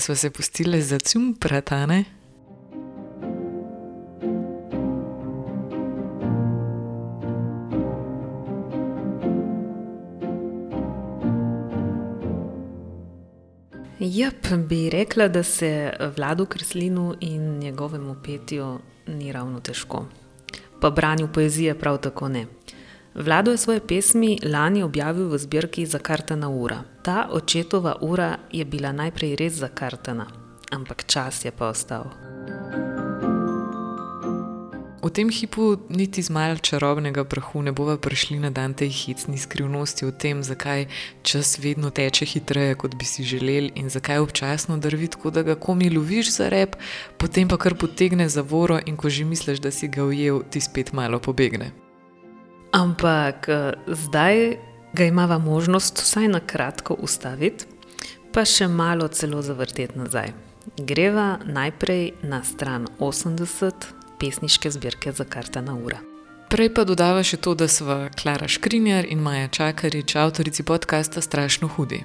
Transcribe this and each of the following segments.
smo se pustili za cum pratane. Jep, bi rekla, da se vladu Kreslinu in njegovemu petju ni ravno težko. Pa branju poezije prav tako ne. Vlado je svoje pesmi lani objavil v zbirki Zakartana ura. Ta očetova ura je bila najprej res zakartana, ampak čas je pa ostal. V tem hipu niti z malo čarobnega prahu ne bova prišli na dan tej hitsni skrivnosti o tem, zakaj čas vedno teče hitreje, kot bi si želeli, in zakaj občasno drvi tako, da ga komi loviš za rep, potem pa kar potegne za voro in ko že misliš, da si ga ujel, ti spet malo pobegne. Ampak zdaj ga imamo možnost vsaj na kratko ustaviti, pa še malo celo zavrteti nazaj. Greva najprej na stran 80 pesniške zbirke Zakartana ura. Prej pa dodava še to, da sva Klara Škrinjar in Maja Čakarič, avtorici podcasta Strašno hudi.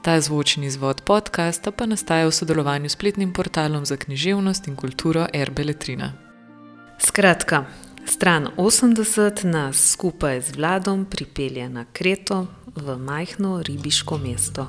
Ta zvočni izvod podcasta pa nastaja v sodelovanju s spletnim portalom za književnost in kulturo Erbeletrina. Skratka, stran 80 nas skupaj z Vladom pripelje na Kreto v majhno ribiško mesto.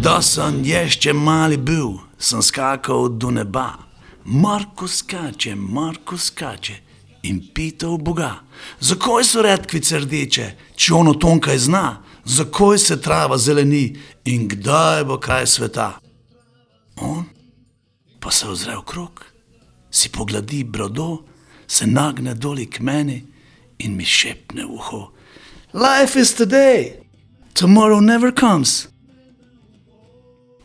Da sem ještě mali bil, sem skakal do neba. Marko skače, Marko skače in pital Boga, zakaj so redkvice rdeče, če ono tonkaj zna, zakaj se trava zeleni in kdaj bo kraj sveta. On pa se ozre okrog, si pogledi brodo, se nagne dol k meni in mi šepne v uho: Life is today, tomorrow never comes.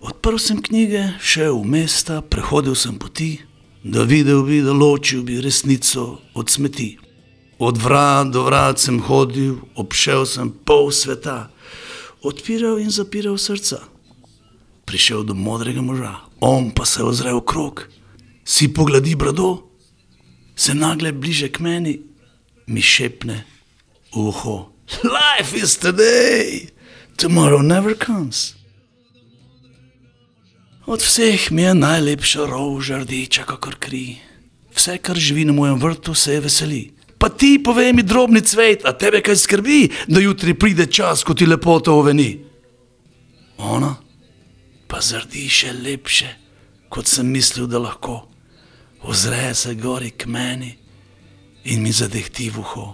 Odprl sem knjige, šel v mesta, prehodil sem poti, da videl bi, da ločil bi resnico od smeti. Od vrat do vrat sem hodil, obšel sem pol sveta, odpiral in zapiral srca. Prišel do modrega moža, on pa se ozre okrog, si pogledi brado, se nagle bliže k meni, mi šepne uho: Life is today, tomorrow never comes. Od vseh mi je najlepša roža rdeča, kakor kri. Vse, kar živi na mojem vrtu, se je veseli. Pa ti, povej mi, drobni cvet, a tebe kaj skrbi, da jutri pride čas, ko ti lepota oveni. Ona pa zrdi še lepše, kot sem mislil, da lahko. Ozre se gori k meni in mi zadehti v uho.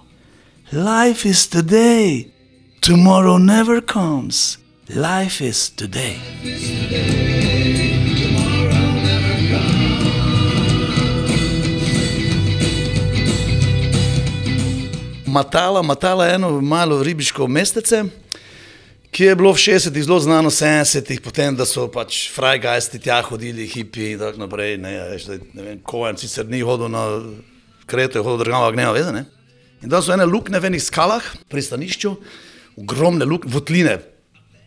Life is today, tomorrow never comes. Life is today. Matala, matala je eno malo ribiško mestece, ki je bilo v 60-ih zelo znano, 70-ih, potem da so pač frajgajsti tja hodili, hipi in tako naprej. Ne, ne vem, Kojen sicer ni hodil na Kreto, je hodil država, gneva veze. Ne? In da so ene lukne v enih skalah, pristanišču, ogromne lukne, votline,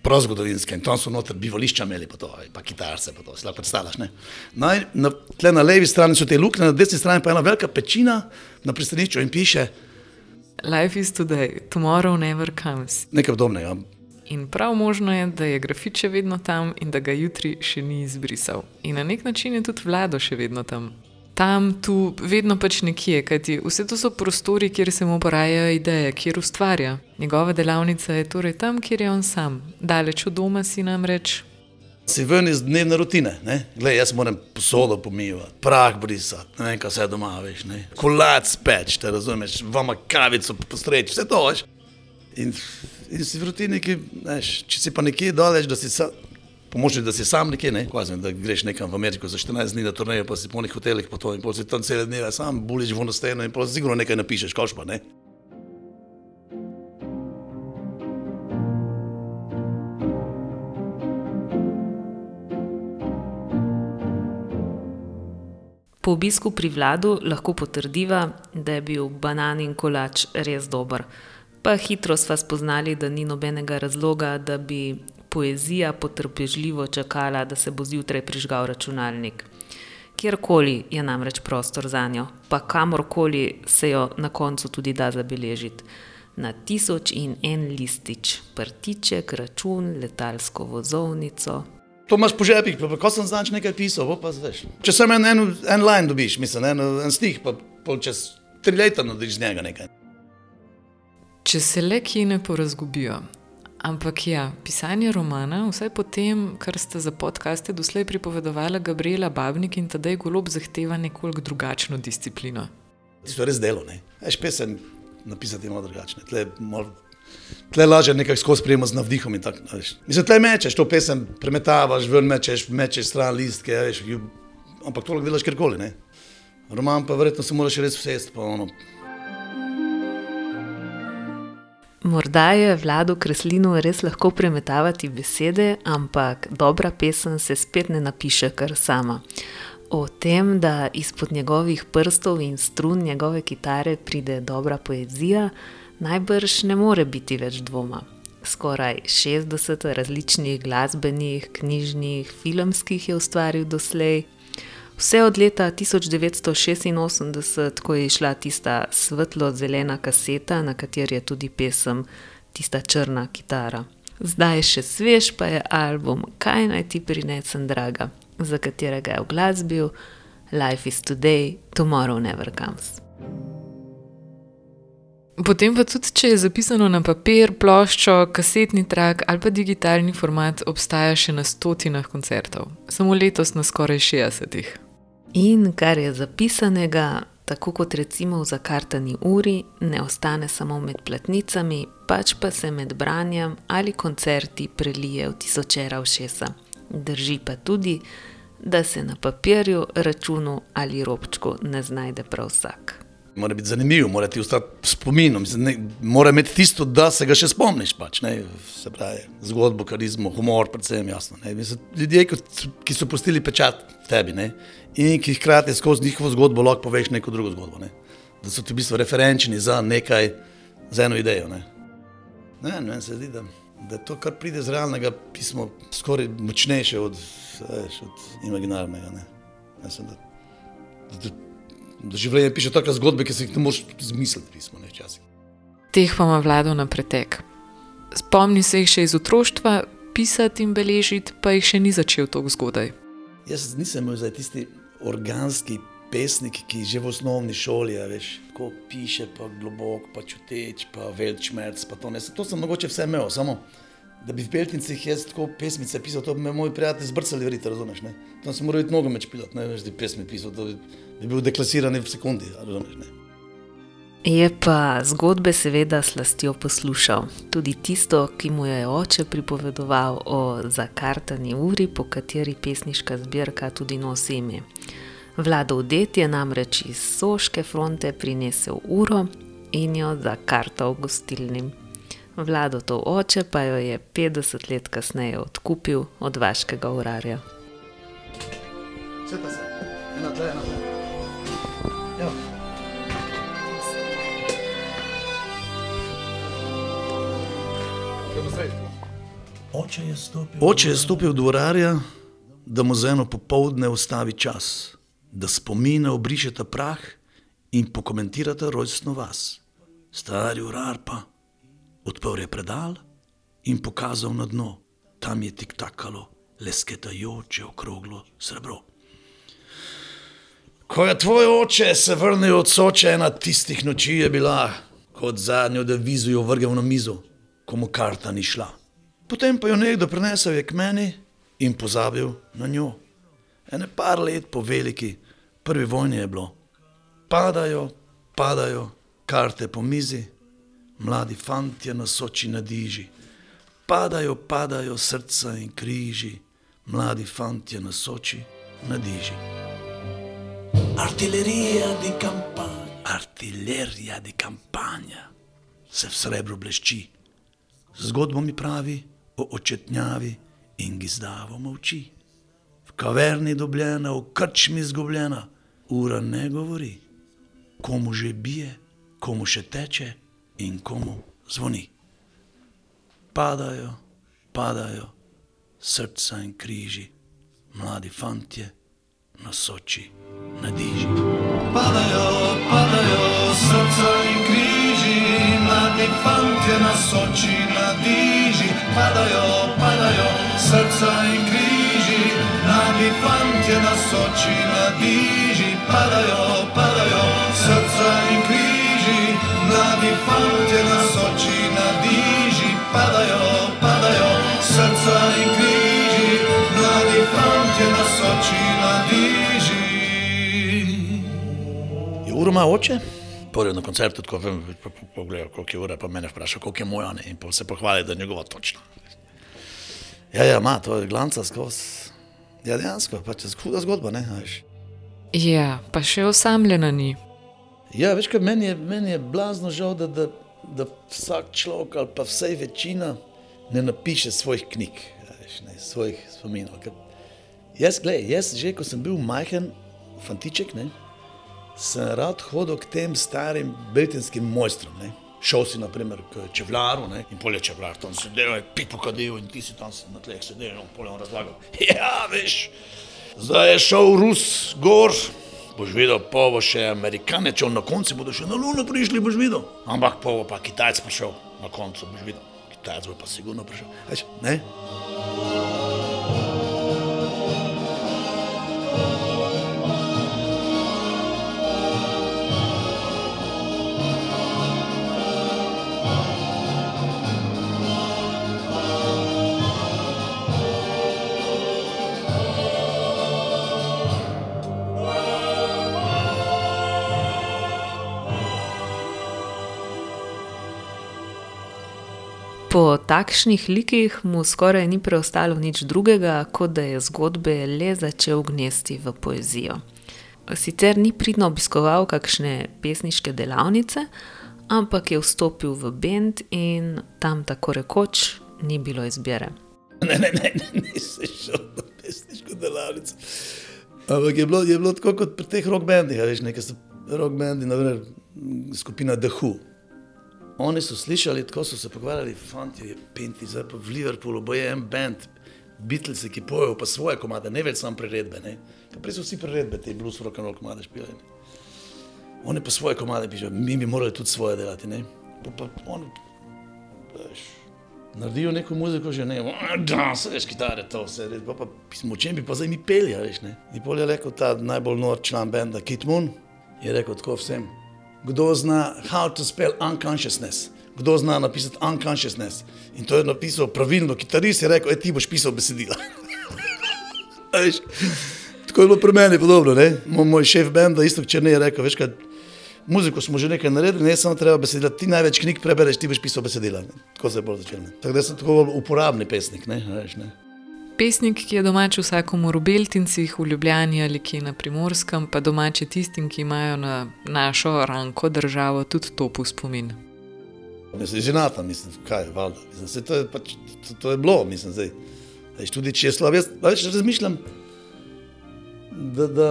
prozgodovinske in tam so noter bivališča imeli, pa to, pa kitarce, pa to, si lahko predstavljaš. Ne? No, na, tle na levi strani so te lukne, na desni strani pa ena velika pečina na pristanišču in piše, Life is today, tomorrow never comes. Nekaj podobnega. In prav možno je, da je grafit še vedno tam in da ga jutri še ni izbrisal. In na nek način je tudi vlado še vedno tam. Tam, tu, vedno pač nekje, kajti vse to so prostori, kjer se mu porajajo ideje, kjer ustvarja. Njegova delavnica je torej tam, kjer je on sam, daleč od doma si namreč si ven iz dnevne rutine. Glej, jaz moram posodo pomivati, prah brisati, ne vem, kaj se doma veš, kolac peč, te razumeš, vama kavico postreči, vse to veš. In, in si v rutini, ki, veš, če si pa nekje daleč, da si sam, pomoči, da si sam nekje, ne, kvazim, da greš nekam v Ameriko za 14 dni na turnejo, pa si po nekih hotelih potoj in pa si tam cele dneve sam, buliš v ono steno in pa si sigurno nekaj napišeš, koš pa ne. Po obisku pri vladu lahko potrdiva, da je bil bananin kolač res dober. Pa hitro sva spoznali, da ni nobenega razloga, da bi poezija potrpežljivo čakala, da se bo zjutraj prižgal računalnik. Kjerkoli je namreč prostor za njo, pa kamorkoli se jo na koncu tudi da zabeležiti. na tisoč in en listič, prtiček, račun, letalsko vozovnico. To imaš po žepih, pa, pa ko sem znač nekaj pisal, pa zveš. Če samo en, en, en line dobiš, mislim, en, en stih, pa pol čez tri leta nadiš z njega nekaj. Če se le kje ne porazgubijo. Ampak ja, pisanje romana, vsaj po tem, kar ste za podkaste doslej pripovedovali Gabriela Babnik in tedaj golob zahteva nekoliko drugačno disciplino. Ti so res delo, ne. Veš, pesem napisati malo drugačne. Tle, mal, tle lažje nekako skozi sprejemo z navdihom in tako. Veš. Mislim, tle mečeš, to pesem premetavaš, ven mečeš, mečeš stran listke, veš, ampak to lahko delaš kjerkoli, ne. Roman pa verjetno se moraš res vsesti, pa ono. Morda je vladu kreslinu res lahko premetavati besede, ampak dobra pesem se spet ne napiše kar sama. O tem, da izpod njegovih prstov in strun njegove kitare pride dobra poezija, najbrž ne more biti več dvoma. Skoraj 60 različnih glasbenih, knjižnih, filmskih je ustvaril doslej. Vse od leta 1986, ko je šla tista svetlo-zelena kaseta, na kateri je tudi pesem Tista črna kitara. Zdaj še svež, pa je album Kaj naj ti prinesem, draga, za katerega je v glasbi Life is today, tomorrow never comes. Potem pa tudi, če je zapisano na papir, ploščo, kasetni trak ali pa digitalni format, obstaja še na stotinah koncertov, samo letos na skoraj 60. In kar je zapisanega, tako kot recimo v zakartani uri, ne ostane samo med platnicami, pač pa se med branjem ali koncerti prelije v tisočera všesa. Drži pa tudi, da se na papirju, računu ali robčku ne znajde prav vsak. Mora biti zanimiv, mora ti ostati spomin, mora imeti tisto, da se ga še spomniš. Pač, se pravi, zgodbo, karizmo, humor, predvsem jasno. Mislim, ljudje, ki so pustili pečat tebi ne? in ki hkrati skozi njihovo zgodbo lahko poveš neko drugo zgodbo. Ne? Da so ti v bistvu referenčni za nekaj, za eno idejo. Ne? Ne, ne, se zdi, da, da to, kar pride iz realnega pisma, skoraj močnejše od, veš, od imaginarnega. Ne? Mislim, da, da, da življenje piše tako zgodbe, ki si jih ne moreš izmisliti, pismo, ne včasih. Teh pa ima vlado na pretek. Spomni se jih še iz otroštva, pisati in beležiti pa jih še ni začel tako zgodaj. Jaz nisem imel za tisti organski pesnik, ki že v osnovni šoli, ja, veš, ko piše, pa globok, pa čuteč, pa velčmerc, pa to ne. To sem mogoče vse imel, samo da bi v Beltincih jaz tako pesmice pisal, to bi me moji prijatelji zbrcali, verjete, razumeš, ne. Tam sem moral iti nogomet špilat, ne, veš, da bi pesmi pisal, to bi, bi bil deklasiran v sekundi, razumeš, ne. Je pa zgodbe seveda slastjo poslušal. Tudi tisto, ki mu je oče pripovedoval o zakartani uri, po kateri pesniška zbirka tudi nosi ime. Vladov det je namreč iz Soške fronte prinesel uro in jo zakartal gostilnim. Vladotov oče pa jo je 50 let kasneje odkupil od vaškega urarja. Sveta se, ena, dve, ena, dve. Ja. Oče je stopil, Oče je stopil do urarja, da mu za eno popoldne ustavi čas, da spomine obrišeta prah in pokomentirata rojstno vas. Stari urar pa odprl je predal in pokazal na dno, tam je tik takalo, lesketajoče okroglo srebro. Ko je tvoj oče se vrnil od soče, ena tistih noči je bila, kot zadnjo devizo vrgel na mizo, ko mu karta ni šla. Potem pa jo nekdo prinesel je k meni in pozabil na njo. Ene par let po veliki prvi vojni je bilo. Padajo, padajo karte po mizi, mladi fantje na soči na diži. Padajo, padajo srca in križi, mladi fantje na soči na diži. artilerija di campagna. Artilerija di kampanja se v srebru blešči. Zgodbo mi pravi o očetnjavi in gizdavo molči. V kaverni dobljena, v krčmi izgubljena, ura ne govori, komu že bije, komu še teče in komu zvoni. Padajo, padajo srca in križi, mladi fantje na soči, na diži. Padajo, padajo srca in križi, mladi fantje na soči, na diži, padajo, padajo, srca in križi. Mladi fantje na soči, na diži, padajo, padajo, srca in križi. Mladi fantje na soči, na diži, padajo, padajo, srca in križi. Mladi fantje na soči, na diži. Je ura ima oče? Prvi na koncertu, tako vem, pogledaj, koliko je ura, pa mene vpraša, koliko je moja, ne, in pa se pohvali, da je njegova točno. Ja, ja, ima, to je glanca skozi. Ja, dejansko, pač je huda zgodba, ne, veš. Ja, pa še osamljena ni. Ja, veš, kaj meni je, meni je blazno žal, da, da, da vsak človek ali pa vsej večina ne napiše svojih knjig, veš, ne, svojih spominov. Ker Jaz, gledaj, jaz že, ko sem bil majhen fantiček, ne, sem rad hodil k tem starim beltinskim mojstrom. Ne. Šel si, naprimer, k čevljaru ne, in polje čevljar, tam si delal, je pipo kadil in ti si tam na tleh sedel in polje on razlagal. Ja, veš, zdaj je šel Rus gor, boš videl, pa bo še Amerikanec, na koncu bodo še na Luno prišli, boš videl. Ampak pa bo pa Kitajc prišel, na koncu boš videl. Kitajc bo pa sigurno prišel. Veš, ne? Po takšnih likih mu skoraj ni preostalo nič drugega, kot da je zgodbe le začel gnesti v poezijo. Sicer ni pridno obiskoval kakšne pesniške delavnice, ampak je vstopil v bend in tam tako rekoč ni bilo izbire. Ne, ne, ne, ne, nisem šel na pesniško delavnico. Ampak je bilo, je bilo tako kot pri teh rock bendih, a veš, nekaj so rock bendi, naprimer skupina The Who. Oni so slišali, tako so se pogovarjali, fanti, penti, zdaj pa v Liverpoolu bo je en bend, Beatlesi, ki pojejo pa svoje komade, ne več samo priredbe. Ne? Prej so vsi priredbe, te blues, rock and roll komade špijali. Oni pa svoje komade pišejo, mi bi morali tudi svoje delati. Ne? Pa, pa oni, veš, naredijo neko muziko, že ne, da se veš, kitare, to vse, res, pa, pa pismo, čem bi pa zdaj mi peli, a veš ne. In pol je rekel ta najbolj nor član benda, Kit Moon, je rekel tako vsem, kdo zna how to spell unconsciousness, kdo zna napisati unconsciousness. In to je napisal pravilno, kitarist je rekel, e ti boš pisal besedila. Tako je bilo pri meni podobno. ne. Mo- Moj šef benda, isto če ne je rekel, veš kaj, muziko smo že nekaj naredili, ne samo treba besedila, ti največ knjig prebereš, ti boš pisal besedila. ne. Tako se je bolj začelo. Tako da sem tako uporabni pesnik, ne, a veš, ne. Pesnik, ki je domač vsakomur v Beltincih, v Ljubljani ali kje na primorskem, pa domač je tistim, ki imajo na našo ranko državo tudi top v spomin. Mislim, ženata, mislim, kaj. Mislim, saj to, je pač, to, to je bilo, mislim, zdaj. Veš, tudi če je slab, jaz razmišljam, da, da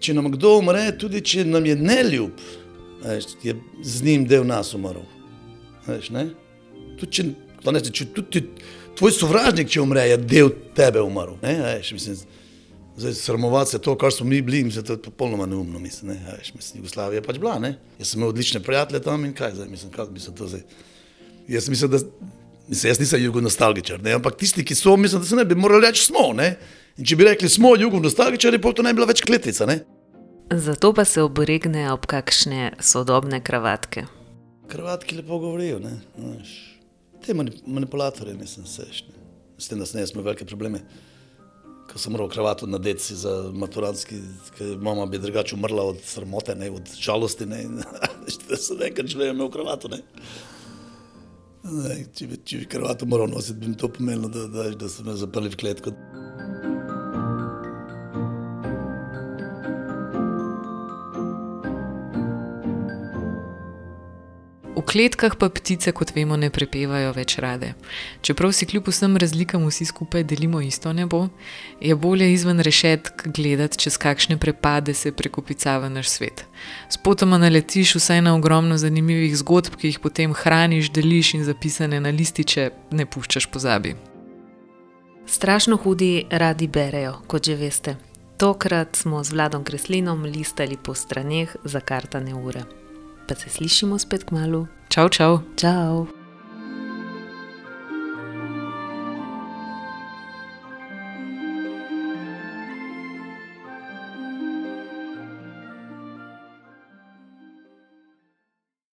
če nam kdo umre, tudi če nam je neljub, veš, je z njim del nas umrl. Veš, ne? Tudi če, ne, če tudi tvoj sovražnik, če umre, je del tebe umrl. Ne? Veš, mislim, zdaj sramovati se to, kar smo mi bili, mislim, to je popolnoma neumno. Mislim, ne? Veš, mislim, Jugoslavija je pač bila. Ne? Jaz sem imel odlične prijatelje tam in kaj zdaj, mislim, kaj mislim, to zdaj. Jaz mislim, da mislim, jaz nisem jugonostalgičar, ne? ampak tisti, ki so, mislim, da se ne bi morali reči smo. Ne? In če bi rekli smo jugonostalgičari, potem to ne bi bila več kletvica. Ne? Zato pa se obregne ob kakšne sodobne kravatke. Krvatki lepo govorijo. Ne? Veš, Te mani- manipulatorje, mislim, seš. Ne? S tem, da sem jaz imel velike probleme. Ko sem moral kravato nadeti za maturantski, ker mama bi drugače umrla od sramote, ne, od žalosti. Ne, da sem enkrat želel imel kravato. Ne. Ne, če, bi, če bi kravato moral nositi, bi mi to pomenilo, da, da, da so me zaprli v kletko. Kletkah pa ptice, kot vemo, ne prepevajo več rade. Čeprav si kljub vsem razlikam vsi skupaj delimo isto nebo, je bolje izven rešetk gledati, čez kakšne prepade se prekopicava naš svet. Spotoma naletiš vsaj na ogromno zanimivih zgodb, ki jih potem hraniš, deliš in zapisane na lističe ne puščaš pozabi. Strašno hudi radi berejo, kot že veste. Tokrat smo z Vladom Kreslinom listali po straneh za kartane ure. Pa se slišimo spet k malu. Ciao, ciao. Ciao.